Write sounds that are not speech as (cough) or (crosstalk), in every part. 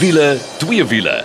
Wiele, twee wiele.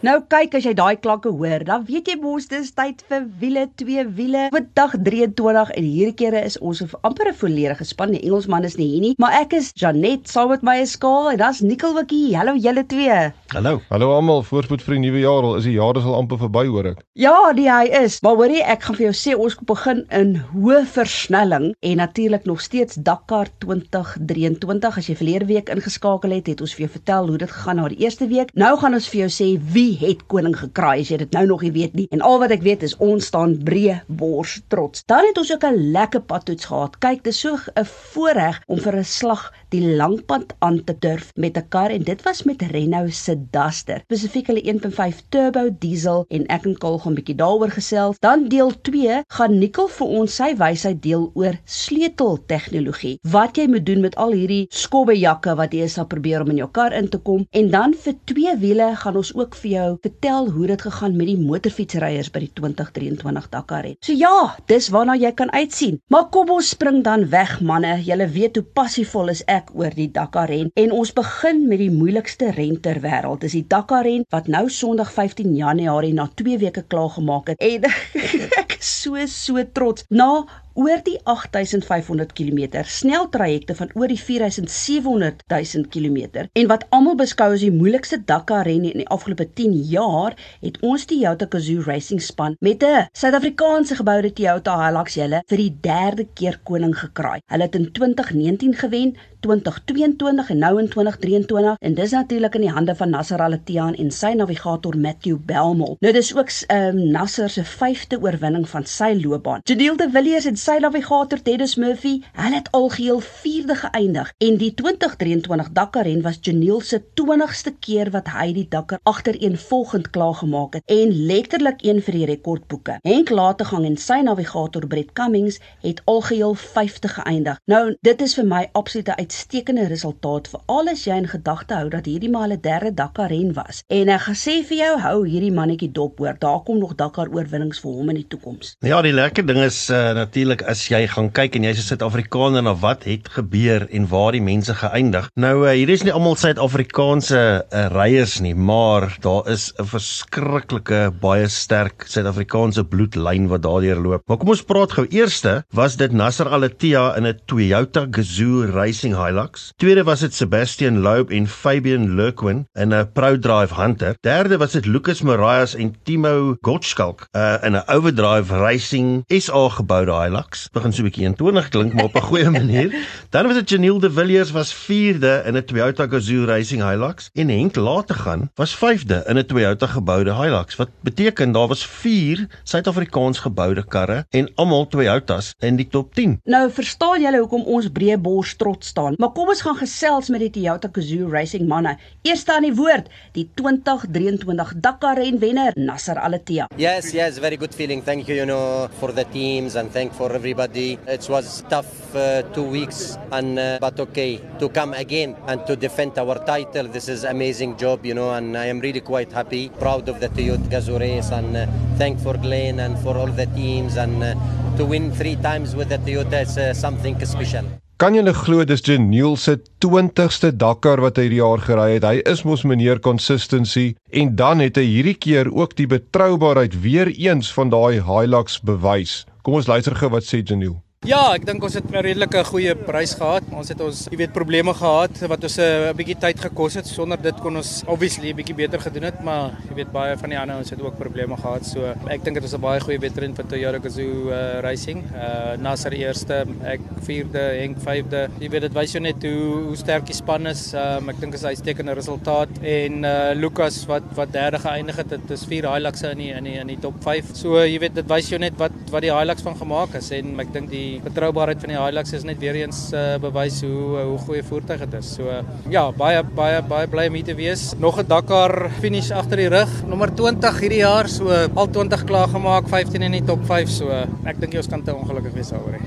Nou kyk as jy daai klanke hoor, dan weet jy mos dis tyd vir wiele, twee wiele. Vandag 23 en hierdie kere is ons amper 'n volledige span. Die Engelsman is nie hier nie, maar ek is Janet saam met my skaal en dan's Nikkel Wikkie. Hallo julle twee. Hallo. Hallo almal, voorspoed vir die nuwe jaar. Al is die jaar al amper verby hoor ek. Ja, die hy is. Maar hoorie, ek gaan vir jou sê ons begin in hoë versnelling en natuurlik nog steeds Dakar 2023. As jy verlede week ingeskakel het, het ons vir jou vertel hoe dit gegaan na die eerste week. Nou gaan ons vir jou sê wie het koning gekraai as jy dit nou nog nie weet nie. En al wat ek weet is ons staan breë bors trots. Dan het ons ook 'n lekker padtoets gehad. Kyk, dis so 'n voorreg om vir 'n slag die langpad aan te durf met 'n kar en dit was met Renault se Duster. Spesifiek hulle 1.5 turbo diesel en ek en Kol gaan bietjie daaroor gesels. Dan deel 2 gaan Nikkel vir ons sy wysheid deel oor sleuteltegnologie. Wat jy moet doen met al hierdie skobbejakke wat jy sal probeer om in jou kar in te kom. En dan vir twee wiele gaan ons ook vir jou vertel hoe dit gegaan met die motorfietsryers by die 2023 Dakar ren. So ja, dis waarna jy kan uitsien. Maar kom ons spring dan weg manne. Julle weet hoe passievol is ek oor die Dakar ren en ons begin met die moeilikste ren ter wêreld. Dis die Dakar ren wat nou Sondag 15 Januarie na 2 weke klaar gemaak het. En (laughs) ek is so so trots. Na oor die 8500 km, sneltrajecte van oor die 4700 000 km en wat almal beskou as die moeilikste Dakar ren in die afgelope 10 jaar, het ons die Toyota Gazoo Racing span met 'n Suid-Afrikaanse geboude Toyota Hilux julle vir die derde keer koning gekraai. Hulle het in 2019 gewen, 2022 en nou in 2023 en dis natuurlik in die hande van Nasser Al-Attiyah en sy navigator Matthew Belmol. Nou dis ook um, Nasser se 5de oorwinning van sy loopbaan. Jadil de Villiers en sy navigator Dennis Murphy, hulle het algeheel 4de geëindig en die 2023 Dakar ren was Janiel se 20ste keer wat hy die Dakar agtereenvolgend klaar gemaak het en letterlik een vir die rekordboeke. Henk Lategang en sy navigator Brett Cummings het algeheel 5de geëindig. Nou dit is vir my absolute uitstekende resultaat vir al is jy in gedagte hou dat hierdie maar 'n derde Dakar ren was. En ek gaan sê vir jou, hou hierdie mannetjie dop hoor. Daar kom nog Dakar oorwinnings vir hom in die toekoms. Ja, die lekker ding is uh, natuurlik natuurlik as jy gaan kyk en jy's 'n Suid-Afrikaner na wat het gebeur en waar die mense geëindig. Nou uh, hier is nie almal Suid-Afrikaanse uh, ryers nie, maar daar is 'n verskriklike baie sterk Suid-Afrikaanse bloedlyn wat daardeur loop. Maar kom ons praat gou. Eerste was dit Nasser Al-Attiyah in 'n Toyota Gazoo Racing Hilux. Tweede was dit Sebastian Loeb en Fabian Lerquin in 'n ProDrive Hunter. Derde was dit Lucas Marias en Timo Gottschalk uh, in 'n Overdrive Racing SA geboude Hilux. Lux begin so 'n bietjie intonig klink maar op 'n goeie manier. (laughs) Dan was dit Janiel de Villiers was 4de in 'n Toyota Gazoo Racing Hilux en Henk Lategan was 5de in 'n Toyota geboude Hilux. Wat beteken daar was 4 Suid-Afrikaans geboude karre en almal Toyotas in die top 10. Nou verstaan julle hoekom ons breë bors trots staan. Maar kom ons gaan gesels met die Toyota Gazoo Racing manne. Eerste aan die woord, die 2023 Dakar renwenner Nasser Al-Attiyah. Yes, yes, very good feeling. Thank you, you know, for the teams and thank for everybody. It was tough uh, two weeks, and uh, but okay to come again and to defend our title. This is amazing job, you know, and I am really quite happy, proud of the Toyota Gazoo race, and uh, thank for Glenn and for all the teams, and uh, to win three times with the Toyota is uh, something special. Kan jy glo dis Janiel se 20ste Dakar wat hy hierdie jaar gery het. Hy is mos meneer consistency en dan het hy hierdie keer ook die betroubaarheid weer eens van daai Hilux bewys. Kom ons luister gou wat sê Janiel. Ja, ek dink ons het 'n redelike goeie prys gehad. Ons het ons, jy weet, probleme gehad wat ons eh, 'n bietjie tyd gekos het. Sonder dit kon ons obviously 'n bietjie beter gedoen het, maar jy weet baie van die ander ons het ook probleme gehad. So ek dink dit was 'n baie goeie wedren vir Toyota Gazoo uh, Racing. Uh Nasser eerste, ek vierde, Henk vyfde. Jy weet dit wys jou net hoe hoe sterk die span is. Um, ek dink is 'n uitstekende resultaat en uh Lucas wat wat derde geëindig het. Dit is vier Hiluxe in die in die in die top 5. So jy weet dit wys jou net wat wat die Hilux van gemaak is en ek dink die betroubaarheid van die Hilux is net weer eens uh, bewys hoe uh, hoe goeie voertuig dit is. So uh, ja, baie baie baie bly om hier te wees. Nog 'n Dakar finish agter die rug, nommer 20 hierdie jaar, so al 20 klaar gemaak, 15 in die top 5, so ek dink jy ons kan te ongelukkig wees daaroor.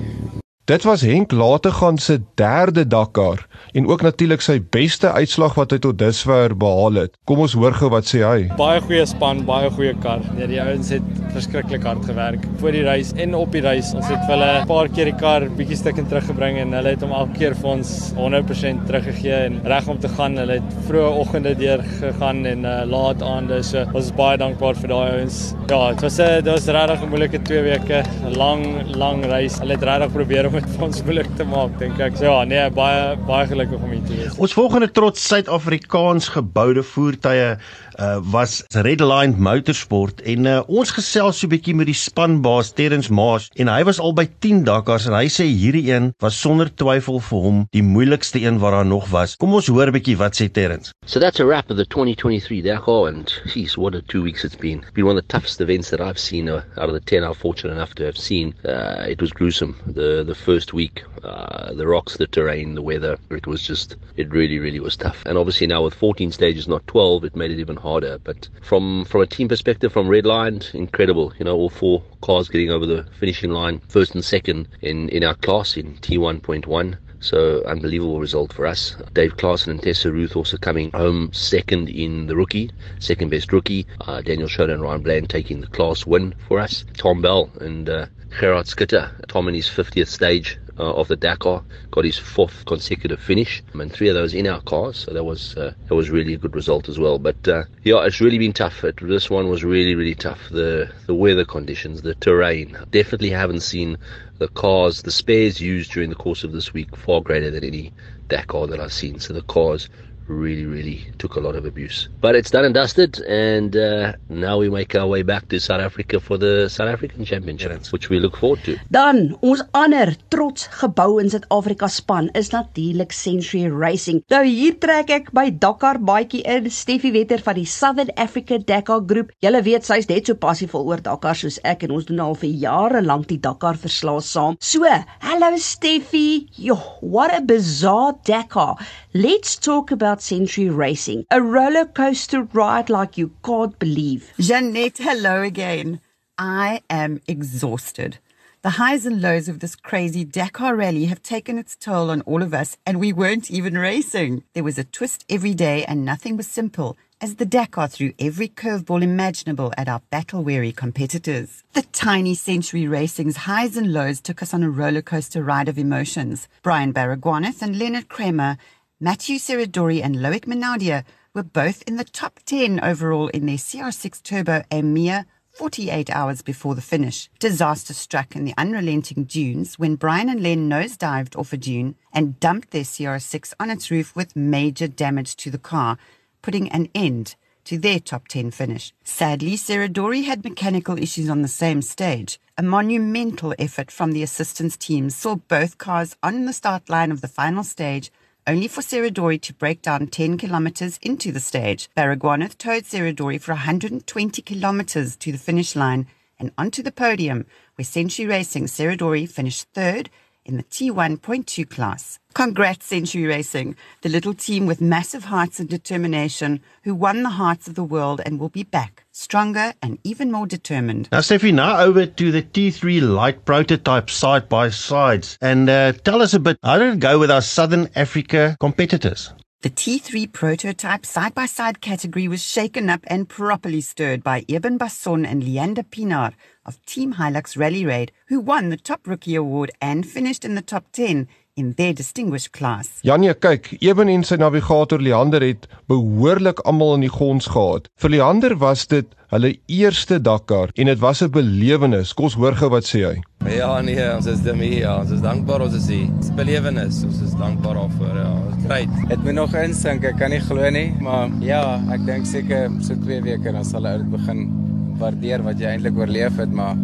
Dit was Henk Lategan se derde Dakar en ook natuurlik sy beste uitslag wat hy tot dusver behaal het. Kom ons hoor gou wat sê hy. Baie goeie span, baie goeie kar. Nee, die ouens het verskriklik hard gewerk voor die reis en op die reis. Ons het vir hulle 'n paar keer die kar bietjie stuk en teruggebring en hulle het hom elke keer vir ons 100% teruggegee en reg om te gaan. Hulle het vroeë oggende deur gegaan en uh, laat aande. So ons is baie dankbaar vir daai ouens. Ja, dit was 'n dit was regtig 'n moeilike 2 weke, 'n lang lang reis. Hulle het regtig probeer dit vir ons moeilik te maak, dink ek. So ja, nee, baie baie gelukkig om hier te wees. Ons volgende trots Suid-Afrikaans geboude voertuie uh, was Redline Motorsport en uh, ons gesels so 'n bietjie met die spanbaas Terrence Maas en hy was al by 10 Dakars en hy sê hierdie een was sonder twyfel vir hom die moeilikste een wat daar nog was. Kom ons hoor 'n bietjie wat sê Terrence. So that's a wrap of the 2023 Dakar and geez what a two weeks it's been. Been one of the toughest events that I've seen uh, out of the 10 I'm fortunate enough to have seen. Uh, it was gruesome. The the first week uh, the rocks, the terrain, the weather, it was just it really really was tough. And obviously now with 14 stages not 12 it made it even harder. But from from a team perspective, from Redline, incredible. You know, all four cars getting over the finishing line, first and second in in our class in T1.1. So unbelievable result for us. Dave Claassen and Tessa Ruth also coming home second in the rookie, second best rookie. Uh, Daniel Schroeder and Ryan Bland taking the class win for us. Tom Bell and uh, Gerard Skitter, Tom in his 50th stage of the Dakar, got his fourth consecutive finish, and three of those in our cars. So that was uh, that was really a good result as well. But uh, yeah, it's really been tough. It, this one was really really tough. The the weather conditions, the terrain. Definitely haven't seen the cars, the spares used during the course of this week far greater than any Dakar that I've seen. So the cars really, really took a lot of abuse. But it's done and dusted, and uh, now we make our way back to South Africa for the South African Championships, which we look forward to. Dan ons ander trots gebou in Suid-Afrika span is natuurlik Century Racing. Nou hier trek ek by Dakar baadjie in Steffie Wetter van die Southern Africa Dakar Groep. Julle weet sy's net so passievol oor Dakar soos ek en ons doen al vir jare lank die Dakar verslae saam. So, hallo Steffie. Jo, what a bizarre Dakar. Let's talk about Century Racing. A roller coaster ride like you can't believe. Jeanette, hello again. I am exhausted. The highs and lows of this crazy Dakar rally have taken its toll on all of us, and we weren't even racing. There was a twist every day, and nothing was simple as the Dakar threw every curveball imaginable at our battle weary competitors. The tiny Century Racing's highs and lows took us on a roller coaster ride of emotions. Brian Baragwanath and Leonard Kramer Matthew Seradori and Loic Menadia were both in the top 10 overall in their CR6 Turbo a mere 48 hours before the finish. Disaster struck in the unrelenting dunes when Brian and Len nosedived off a dune and dumped their CR6 on its roof with major damage to the car, putting an end to their top 10 finish. Sadly, Seradori had mechanical issues on the same stage. A monumental effort from the assistance team saw both cars on the start line of the final stage only for Seradori to break down 10 kilometers into the stage. Baragwanath towed Seradori for 120 kilometers to the finish line and onto the podium, where Century Racing Seradori finished third in the T1.2 class. Congrats, Century Racing, the little team with massive hearts and determination who won the hearts of the world and will be back, stronger and even more determined. Now, Steffi, now over to the T3 light prototype side by sides. And uh, tell us a bit, how did it go with our Southern Africa competitors? The T3 prototype side by side category was shaken up and properly stirred by Eben Basson and Leander Pinar of Team Hilux Rally Raid, who won the Top Rookie Award and finished in the top 10 in their distinguished class. Janie, kyk, Eben en sy navigator Leander het behoorlik almal in die gons gehad. Vir Leander was dit hulle eerste Dakar en dit was 'n belewenis. Kom ons hoor gou wat sê hy. Ja nee, ons is demi, ja, ons is dankbaar ons is hier. Dis belewenis, ons is dankbaar daarvoor. Ja, great. Dit moet nog insink, ek kan nie glo nie, maar ja, ek dink seker so 2 weke dan sal dit begin waardeer wat jy eintlik oorleef het, maar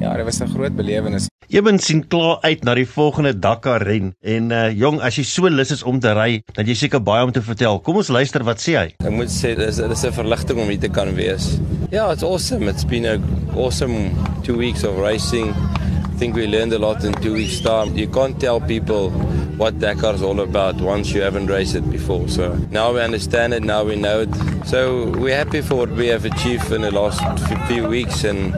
ja, dit was 'n groot belewenis. Eben sien klaar uit na die volgende Dakar ren en uh jong, as jy so lus is om te ry, dan jy seker baie om te vertel. Kom ons luister wat sê hy. Ek moet sê dis dis 'n verligting om hier te kan wees. Ja, yeah, it's awesome. It's been a awesome 2 weeks of racing. Think we learned a lot in 2 weeks time. You can't tell people what Dakar is all about once you haven't raced it before. So now we understand it, now we know it. So we're happy for what we have achieved in the last few weeks and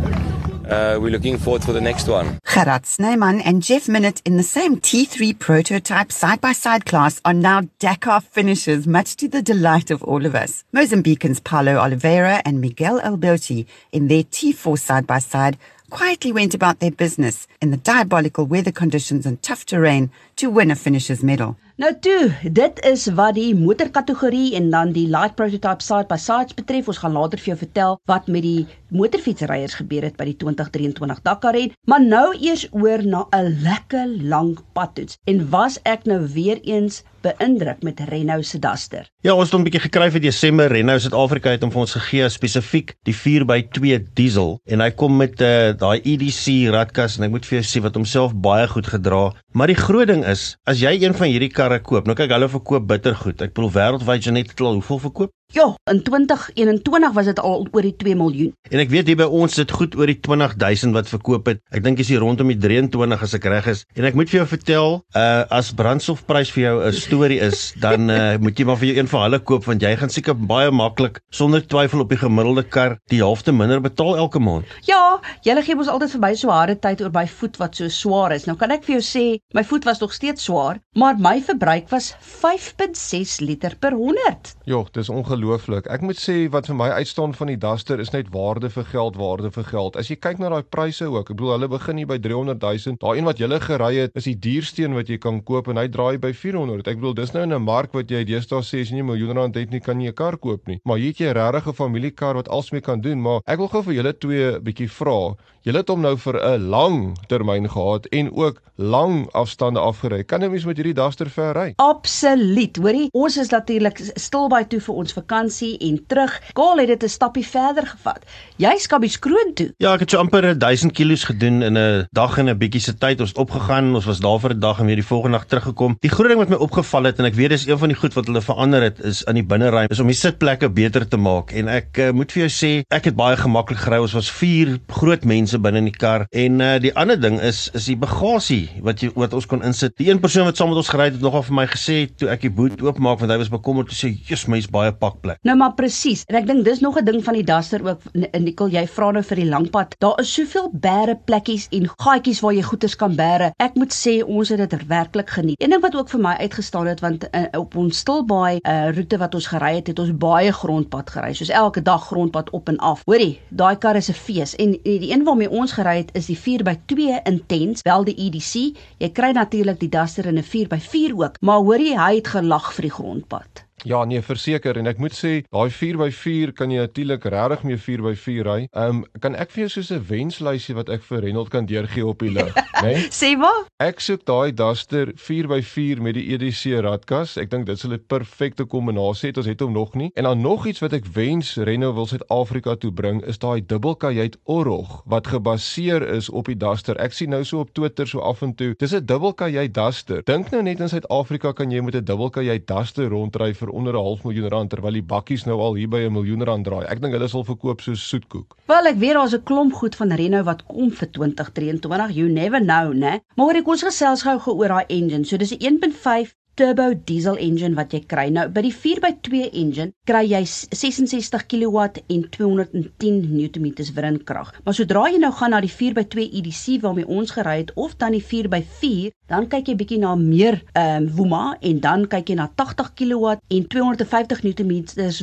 uh, we're looking forward for the next one. Gerard Snyman and Jeff Minute in the same T3 prototype side-by-side class are now Dakar finishers, much to the delight of all of us. Mozambicans Paulo Oliveira and Miguel Alberti in their T4 side-by-side quietly went about their business in the diabolical weather conditions and tough terrain to win a finisher's medal. Nou toe, dit is wat die motorkategorie en dan die light prototype side by sides betref. Ons gaan later vir jou vertel wat met die motorfietsryers gebeur het by die 2023 Dakar ren, maar nou eers oor na 'n lekker lang padtoets. En was ek nou weer eens beïndruk met Renault se Duster. Ja, ons het 'n bietjie gekry vir Desember. Renault Suid-Afrika het hom vir ons gegee spesifiek die 4x2 diesel en hy kom met uh, daai EDC radkas en ek moet vir jou sê wat homself baie goed gedra. Maar die groot ding is, as jy een van hierdie karre koop, nou kyk hulle verkoop bittergoed. Ek bedoel wêreldwyd Janet het al hoeveel verkoop? Ja, in 2021 was dit al oor die 2 miljoen. En ek weet hier by ons sit goed oor die 20000 wat verkoop het. Ek dink is hier rondom die 23 as ek reg is. En ek moet vir jou vertel, uh as brandstofprys vir jou 'n storie is, dan uh (laughs) moet jy maar vir jou een van hulle koop want jy gaan seker baie maklik sonder twyfel op die gemiddelde kar die helfte minder betaal elke maand. Ja, julle gee ons altyd verby so harde tyd oor my voet wat so swaar is. Nou kan ek vir jou sê, my voet was nog steeds swaar, maar my verbruik was 5.6 liter per 100. Ja, dis ongelooflik. Ek moet sê wat vir my uitstaan van die Duster is net waarde vir geld, waarde vir geld. As jy kyk na daai pryse ook, ek bedoel hulle begin hier by 300 000. Daai een wat jy gery het, is die duurste een wat jy kan koop en hy draai by 400. Ek bedoel dis nou in 'n mark wat jy deesdae sê as jy nie 'n miljoen rand het nie, kan jy 'n kar koop nie. Maar hier het jy 'n familiekar wat alsmee kan doen, maar ek wil gou vir julle twee bietjie vra. Julle het hom nou vir 'n lang termyn gehad en ook lang afstande afgery. Kan 'n mens met hierdie Duster ver ry? Absoluut. Hoorie, ons is natuurlik stil by toe vir ons vakansie en terug. Kaal het dit 'n stappie verder gevat. Jy skabbies kroon toe. Ja, ek het so amper 1000 kg gedoen in 'n dag en 'n bietjie se tyd. Ons het opgegaan, ons was daar vir 'n dag en weer die volgende dag teruggekom. Die groot ding wat my opgeval het en ek weet dis een van die goed wat hulle verander het is in die binneruim, is om die sitplekke beter te maak. En ek uh, moet vir jou sê, ek het baie gemaklik gery. Ons was 4 groot mense binne in die kar. En uh, die ander ding is is die bagasie wat jy wat ons kon insit. Die een persoon wat saam met ons gery het, het nogal vir my gesê toe ek die boot oopmaak want hy was bekommerd te sê, "Jesus, mens baie pakplek." Nou maar presies. En ek dink dis nog 'n ding van die Duster ook. Nicole, jy vra nou vir die langpad. Daar is soveel bære plekkies en gaatjies waar jy goeders kan bære. Ek moet sê ons het dit werklik geniet. Een ding wat ook vir my uitgestaan het want uh, op ons stilbaai uh, roete wat ons gery het, het ons baie grondpad gery. Soos elke dag grondpad op en af. Hoorie, daai kar is 'n fees. En die een waarmee ons gery het is die 4x2 Intense, wel die EDC. Jy kry natuurlik die Duster in 'n 4x4 ook, maar hoorie, hy het gelag vir die grondpad. Ja, nee, verseker en ek moet sê, daai 4x4 kan jy natuurlik regtig mee 4x4 ry. Ehm um, kan ek vir jou soos 'n wenslysie wat ek vir Renold kan deurgee op die lug, (laughs) né? Nee? sê maar. Ek soek daai Duster 4x4 met die EDC radkas. Ek dink dit sal 'n perfekte kombinasie hê. Ons het hom nog nie. En dan nog iets wat ek wens Renault wil Suid-Afrika toe bring, is daai dubbelkajuit orrog wat gebaseer is op die Duster. Ek sien nou so op Twitter so af en toe. Dis 'n dubbelkajuit Duster. Dink nou net in Suid-Afrika kan jy met 'n dubbelkajuit Duster rondry vir onder 'n half miljoen rand terwyl die bakkies nou al hier by 'n miljoen rand draai. Ek dink hulle sal verkoop soos soetkoek. Wel, ek weet daar's 'n klomp goed van Renault wat kom vir 2023. You never know, né? Maar oor ek ons gesels gou oor daai engine. So dis 'n 1.5 turbo diesel engine wat jy kry. Nou by die 4x2 engine kry jy 66 kW en 210 Nm wrinkrag. Maar sodra jy nou gaan na die 4x2 EDC waarmee ons gery het of dan die 4x4, dan kyk jy bietjie na meer ehm um, woema en dan kyk jy na 80 kW en 250 Nm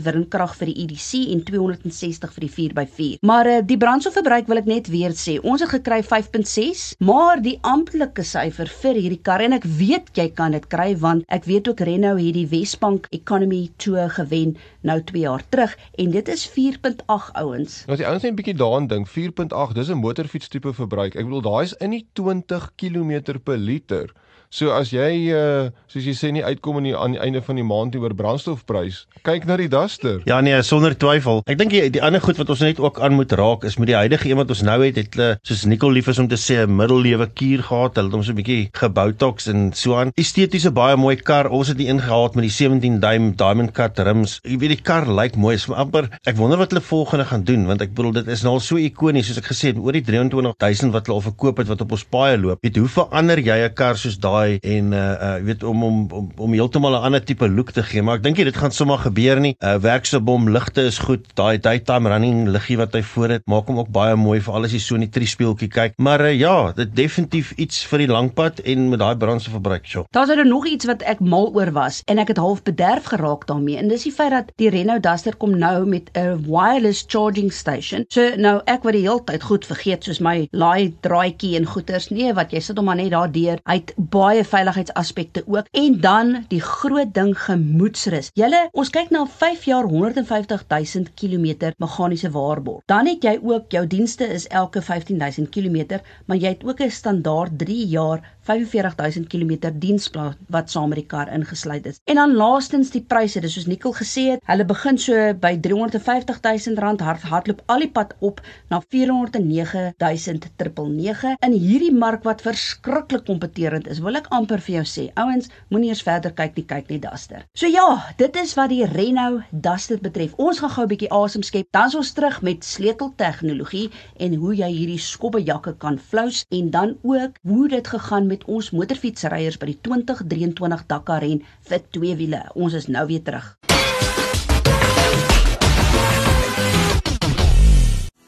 wrinkrag vir die EDC en 260 vir die 4x4. Maar uh, die brandstofverbruik wil ek net weer sê, ons het gekry 5.6, maar die amptelike syfer vir hierdie kar en ek weet jy kan dit kry want Ek weet ook Renault het die Wesbank Economy Tour gewen nou 2 jaar terug en dit is 4.8 ouens. Nou as jy ouens net 'n bietjie daaraan dink, 4.8, dis 'n motorfiets tipe verbruik. Ek bedoel daai is in die 20 km per liter. So as jy uh soos jy sê nie uitkom aan die aan die einde van die maand oor brandstofprys, kyk na die Duster. Ja nee, sonder twyfel. Ek dink die, die ander goed wat ons net ook aan moet raak is met die huidige een wat ons nou het, het hulle soos Nicole lief is om te sê 'n middellewe kuur gehad. Hulle het hom so 'n bietjie geboutox en so aan. Esteties 'n baie mooi kar. Ons het die een gehad met die 17 duim diamond cut rims. Jy weet die kar lyk mooi. Is amper ek wonder wat hulle volgende gaan doen want ek bedoel dit is nou al so ikonies soos ek gesê het oor die 23000 wat hulle al verkoop het wat op ons paaie loop. Weet hoe verander jy 'n kar soos daai daai en uh uh weet om om om, om heeltemal 'n ander tipe look te gee, maar ek dink dit gaan sommer gebeur nie. Uh werksebom ligte is goed. Daai daytime running liggie wat hy voor het, maak hom ook baie mooi vir al as jy so in die triespieeltjie kyk. Maar uh, ja, dit definitief iets vir die langpad en met daai brandstofverbruik. Sure. Daar's er nog iets wat ek mal oor was en ek het half bederf geraak daarmee en dis die feit dat die Renault Duster kom nou met 'n wireless charging station. So nou ek wat die hele tyd goed vergeet soos my laai draaitjie en goeters. Nee, wat jy sit hom maar net daardeur. Hy het baie veiligheidsaspekte ook en dan die groot ding gemoedsrus. Julle, ons kyk na 5 jaar 150 000 km meganiese waarborg. Dan het jy ook jou dienste is elke 15 000 km, maar jy het ook 'n standaard 3 jaar 45000 km diensplan wat saam met die kar ingesluit is. En dan laastens die pryse, dis soos Nikkel gesê het, hulle begin so by 350000 rand hard hardloop al die pad op na 409999 in hierdie mark wat verskriklik kompeterend is. Wil ek amper vir jou sê, ouens, moenie eers verder kyk nie, kyk net Duster. So ja, dit is wat die Renault Duster betref. Ons gaan gou 'n bietjie asem skep. Dan is ons terug met sleuteltegnologie en hoe jy hierdie skobbejakke kan flous en dan ook hoe dit gegaan met ons motorfietsryers by die 2023 Dakar ren vir twee wiele. Ons is nou weer terug.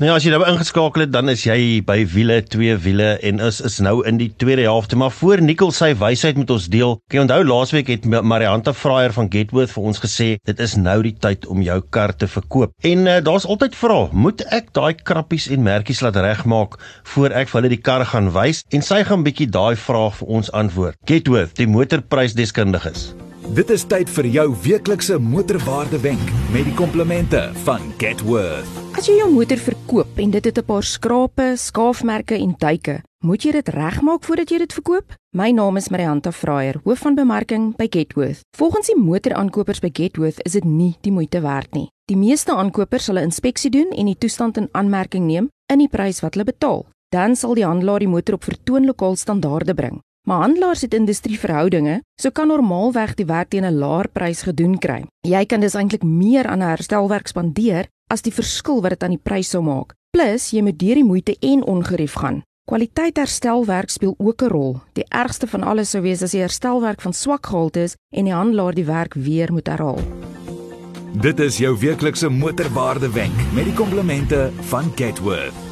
Nou ja, as jy nou ingeskakel het, dan is jy by wiele, twee wiele en is is nou in die tweede helfte, maar voor Nikkel sy wysheid met ons deel. Kan jy onthou laasweek het Marianta Fraier van Getworth vir ons gesê, dit is nou die tyd om jou kar te verkoop. En uh, daar's altyd vrae, moet ek daai krappies en merkies laat regmaak voor ek vir hulle die kar gaan wys? En sy gaan bietjie daai vraag vir ons antwoord. Getworth, die motorprysdeskundiges. Dit is tyd vir jou weeklikse motorwaarde wenk met die komplimente van Getworth. As jy jou motor verkoop en dit het 'n paar skrape, skaafmerke en duike, moet jy dit regmaak voordat jy dit verkoop? My naam is Marianta Fraier, hoof van bemarking by Getworth. Volgens die motoraankopers by Getworth is dit nie die moeite werd nie. Die meeste aankopers sal 'n inspeksie doen en die toestand in aanmerking neem in die prys wat hulle betaal. Dan sal die handelaar die motor op vertoonlokaal standaarde bring. Maar handelaars het industrieverhoudinge, so kan normaalweg die werk teen 'n laer prys gedoen kry. Jy kan dus eintlik meer aan 'n herstelwerk spandeer as die verskil wat dit aan die prys sou maak. Plus, jy moet deur die moeite en ongerief gaan. Kwaliteit herstelwerk speel ook 'n rol. Die ergste van alles sou wees as die herstelwerk van swak gehalte is en die handelaar die werk weer moet herhaal. Dit is jou weeklikse motorwaarde wenk met die komplimente van Getworth.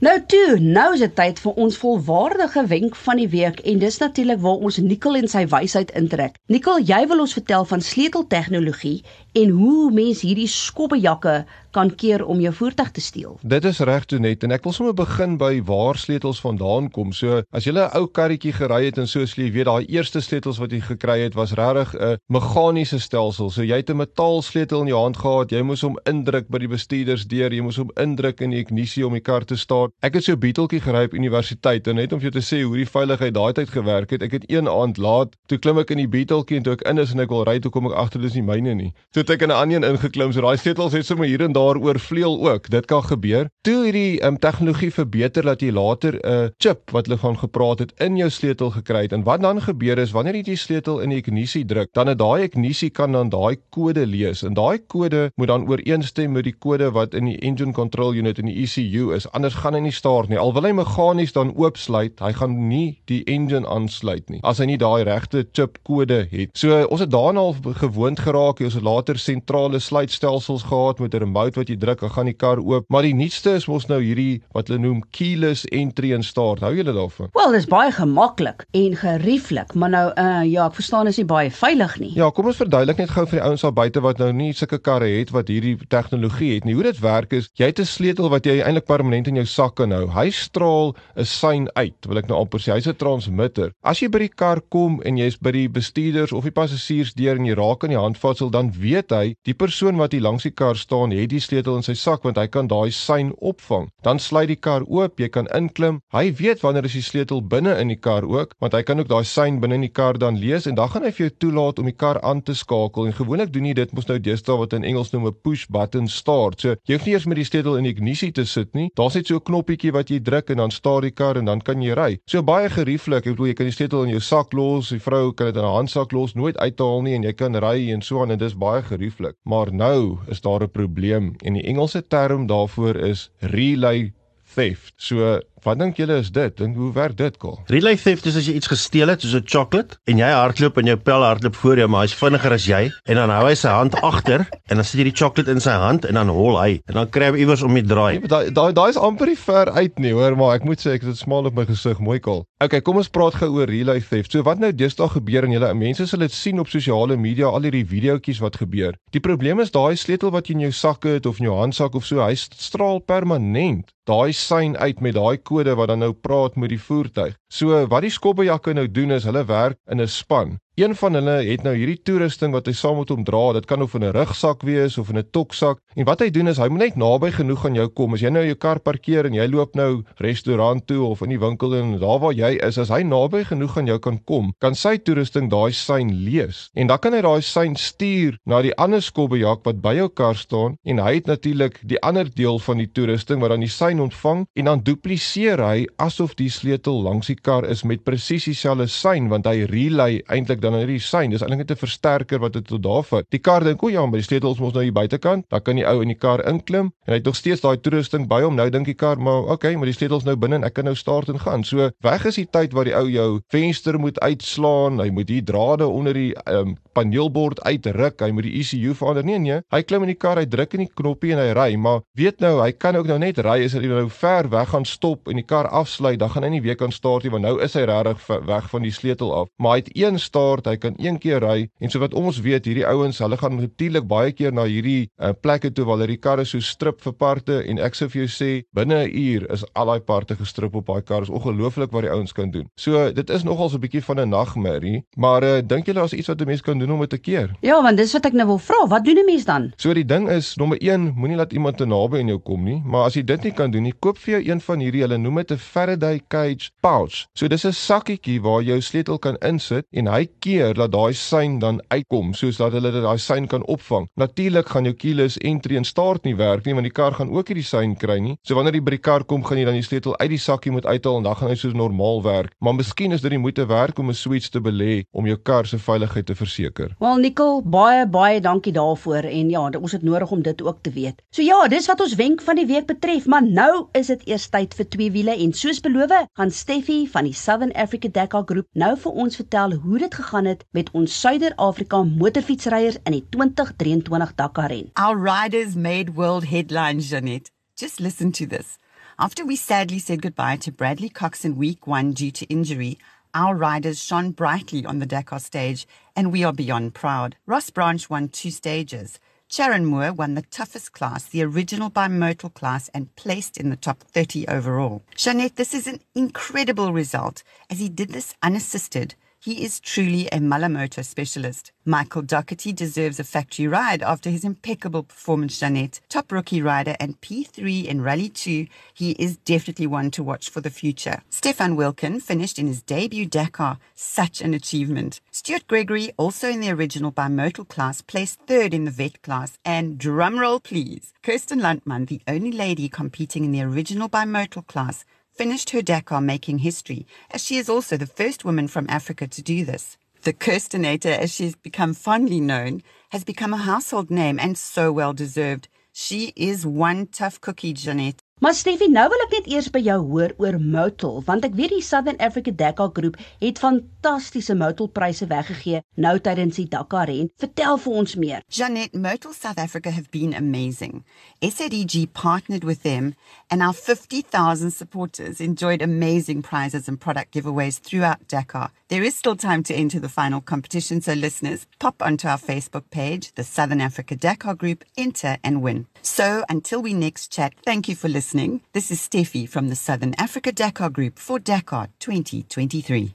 Nou toe, nou is dit tyd vir ons volwaardige wenk van die week en dis natuurlik waar ons Nikkel en sy wysheid intrek. Nikkel, jy wil ons vertel van sleuteltegnologie en hoe mens hierdie skobbejakke kan keer om jou voertuig te steel. Dit is reg toe net en ek wil sommer begin by waar sleutels vandaan kom. So as jy 'n ou karretjie gery het en soos jy weet daai eerste sleutels wat jy gekry het was regtig 'n meganiese stelsel. So jy het 'n metaalsleutel in jou hand gehad, jy moes hom indruk by die bestuurdersdeur, jy moes hom indruk in die ignisie om die kar te start. Ek het so 'n Beetletjie gery op universiteit en net om vir jou te sê hoe die veiligheid daai tyd gewerk het. Ek het een aand laat, toe klim ek in die Beetletjie en toe ek in is en ek wil ry, toe kom ek agter dis nie myne nie. Het ek in 'n een ingeklim. So daai sleutels het sommer hier en daar oorvleuel ook. Dit kan gebeur. Toe hierdie um, tegnologie verbeter dat jy later 'n uh, chip wat hulle van gepraat het in jou sleutel gekry het. En wat dan gebeur is wanneer jy die sleutel in die ignisie druk, dan het daai ignisie kan dan daai kode lees. En daai kode moet dan ooreenstem met die kode wat in die engine control unit in die ECU is. Anders gaan hy nie start nie. Al wil hy meganies dan oopsluit, hy gaan nie die engine aansluit nie as hy nie daai regte chip kode het. So ons het daarna gewoond geraak. Ons het later sentrale sluitstelsels gehad met 'n remote wat jy druk en gaan die kar oop. Maar die nuutste is mos nou hierdie wat hulle noem keyless entry and start. Hou julle daarvan? Wel, dis baie gemaklik en gerieflik, maar nou uh ja, ek verstaan is nie baie veilig nie. Ja, kom ons verduidelik net gou vir die ouens daar buite wat nou nie sulke karre het wat hierdie tegnologie het nie. Hoe dit werk is, jy het 'n sleutel wat jy eintlik permanent in jou sak kan hou. Hy straal 'n sein uit, wil ek nou amper sê. Hy's 'n transmitter. As jy by die kar kom en jy's by die bestuurders of die passasiers deur en jy raak aan die handvatsel, dan weet hy die persoon wat hier langs die kar staan, het die sleutel in sy sak want hy kan daai sein opvang. Dan sluit die kar oop, jy kan inklim. Hy weet wanneer is die sleutel binne in die kar ook, want hy kan ook daai sein binne in die kar dan lees en dan gaan hy vir jou toelaat om die kar aan te skakel. En gewoonlik doen jy dit mos nou deesdae wat in Engels noem 'n push button start. So jy hoef nie eers met die sleutel in die ignisie te sit nie. Daar's net so 'n knoppietjie wat jy druk en dan staar die kar en dan kan jy ry. So baie gerieflik. Ek bedoel jy kan die sleutel in jou sak los, die vrou kan dit in haar handsak los, nooit uithaal nie en jy kan ry en so aan en dis baie gerieflik. Maar nou is daar 'n probleem en die Engelse term daarvoor is relay theft. So Wat dink julle is dit? Dink hoe werk dit kol? Relay theft is as jy iets gesteel het, soos 'n chocolate, en jy hardloop en jou pel hardloop voor jou, maar hy's vinniger as jy, en dan hou hy sy hand agter en dan sit jy die chocolate in sy hand en dan hol hy en dan kry hy iewers om die draai. Nee, daai daai daai is amper nie ver uit nie, hoor, maar ek moet sê ek het dit smaal op my gesig, mooi kol. Okay, kom ons praat gou oor relay theft. So wat nou deesdae gebeur en julle mense sal dit sien op sosiale media, al hierdie videoetjies wat gebeur. Die probleem is daai sleutel wat jy in jou sak het of in jou handsak of so, hy straal permanent daai sein uit met daai kode wat dan nou praat met die voertuig. So wat die skobbejakke nou doen is hulle werk in 'n span. Een van hulle het nou hierdie toerusting wat hy saam met hom dra. Dit kan of in 'n rugsak wees of in 'n toksak. En wat hy doen is hy moet net naby genoeg aan jou kom. As jy nou jou kar parkeer en jy loop nou restaurant toe of in die winkel en daar waar jy is, as hy naby genoeg aan jou kan kom, kan sy toerusting daai sein lees. En dan kan hy daai sein stuur na die ander skobbejak wat by jou kar staan en hy het natuurlik die ander deel van die toerusting wat dan die sein ontvang en dan dupliseer hy asof die sleutel langs die kar is met presies dieselfde sein want hy relay eintlik dan hierdie sein. Dis eintlik net 'n versterker wat dit tot daar vat. Die kar dink, "O ja, maar die sleutels mos nou hier buitekant." Dan kan die ou in die kar inklim en hy het nog steeds daai toerusting by hom. Nou dink die kar, "Maar okay, maar die sleutels nou binne en ek kan nou start en gaan." So, weg is die tyd waar die ou jou venster moet uitslaan. Hy moet hier drade onder die um, paneelbord uitruk. Hy moet die ECU verander. Nee nee, hy klim in die kar, hy druk in die knoppie en hy ry, maar weet nou, hy kan ook nou net ry as hy nou ver weg gaan stop en die kar afsluit, dan gaan hy nie weer kan start nie want nou is hy regtig weg van die sleutel af. Maar hy het een start kort, hy kan een keer ry en so wat ons weet, hierdie ouens, hulle gaan natuurlik baie keer na hierdie uh, plekke toe waar hulle die karre so strip vir parte en ek sou vir jou sê binne 'n uur is al daai parte gestrip op daai karre. Is ongelooflik wat die ouens kan doen. So dit is nogals 'n bietjie van 'n nagmerrie, maar uh, dink julle daar's iets wat 'n mens kan doen om dit te keer? Ja, want dis wat ek nou wil vra. Wat doen 'n mens dan? So die ding is, nommer 1, moenie laat iemand te naby aan jou kom nie, maar as jy dit nie kan doen nie, koop vir jou een van hierdie, hulle noem dit 'n Faraday cage pouch. So dis 'n sakkietjie waar jy jou sleutel kan insit en hy keer dat daai sein dan uitkom soos dat hulle dit daai sein kan opvang. Natuurlik gaan jou keyless entry en start nie werk nie want die kar gaan ook hierdie sein kry nie. So wanneer jy by die kar kom, gaan jy dan die sleutel uit die sakkie moet uithaal en dan gaan hy soos normaal werk. Maar miskien is dit die moeite werd om 'n switch te belê om jou kar se veiligheid te verseker. Wel Nicole, baie baie dankie daarvoor en ja, ons het nodig om dit ook te weet. So ja, dis wat ons wenk van die week betref, maar nou is dit eers tyd vir twee wiele en soos beloof, gaan Steffi van die Southern Africa Dakar Groep nou vir ons vertel hoe dit gegaan het met ons Suider-Afrika motorfietsryers in die 2023 Dakar ren. Our riders made world headlines, Janet. Just listen to this. After we sadly said goodbye to Bradley Cox in week 1 due to injury, our riders shone brightly on the Dakar stage and we are beyond proud. Ross Branch won two stages. Sharon Moore won the toughest class, the original bimodal class, and placed in the top 30 overall. Jeanette, this is an incredible result as he did this unassisted he is truly a Malamoto specialist. Michael Doherty deserves a factory ride after his impeccable performance, Jeanette. Top rookie rider and P3 in Rally 2, he is definitely one to watch for the future. Stefan Wilkin finished in his debut Dakar, such an achievement. Stuart Gregory, also in the original bimodal class, placed third in the vet class. And drumroll please, Kirsten Landman, the only lady competing in the original bimodal class, finished her Dakar making history, as she is also the first woman from Africa to do this. The Kirstenator, as she's become fondly known, has become a household name and so well deserved. She is one tough cookie, Jeanette. Maar Steffi, nou wil ek net eers by jou hoor oor Motul, want ek weet die Southern Africa Dakar Groep het fantastiese Motul pryse weggegee nou tydens die Dakar ren. Vertel vir ons meer. Janet, Motul South Africa have been amazing. SADG partnered with them and our 50,000 supporters enjoyed amazing prizes and product giveaways throughout Dakar. There is still time to enter the final competition, so listeners, pop onto our Facebook page, the Southern Africa Dakar Group, enter and win. So until we next chat, thank you for listening listening. This is Steffi from the Southern Africa Dakar Group for Dakar 2023.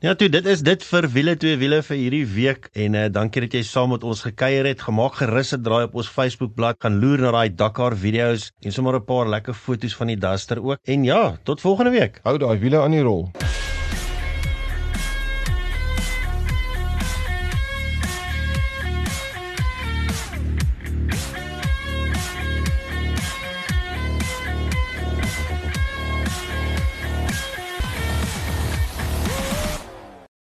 Ja, toe dit is dit vir wiele twee wiele vir hierdie week en uh, dankie dat jy saam met ons gekuier het. Gemaak gerus 'n draai op ons Facebookblad, gaan loer na daai Dakar video's en sommer 'n paar lekker foto's van die Duster ook. En ja, tot volgende week. Hou daai wiele aan die rol.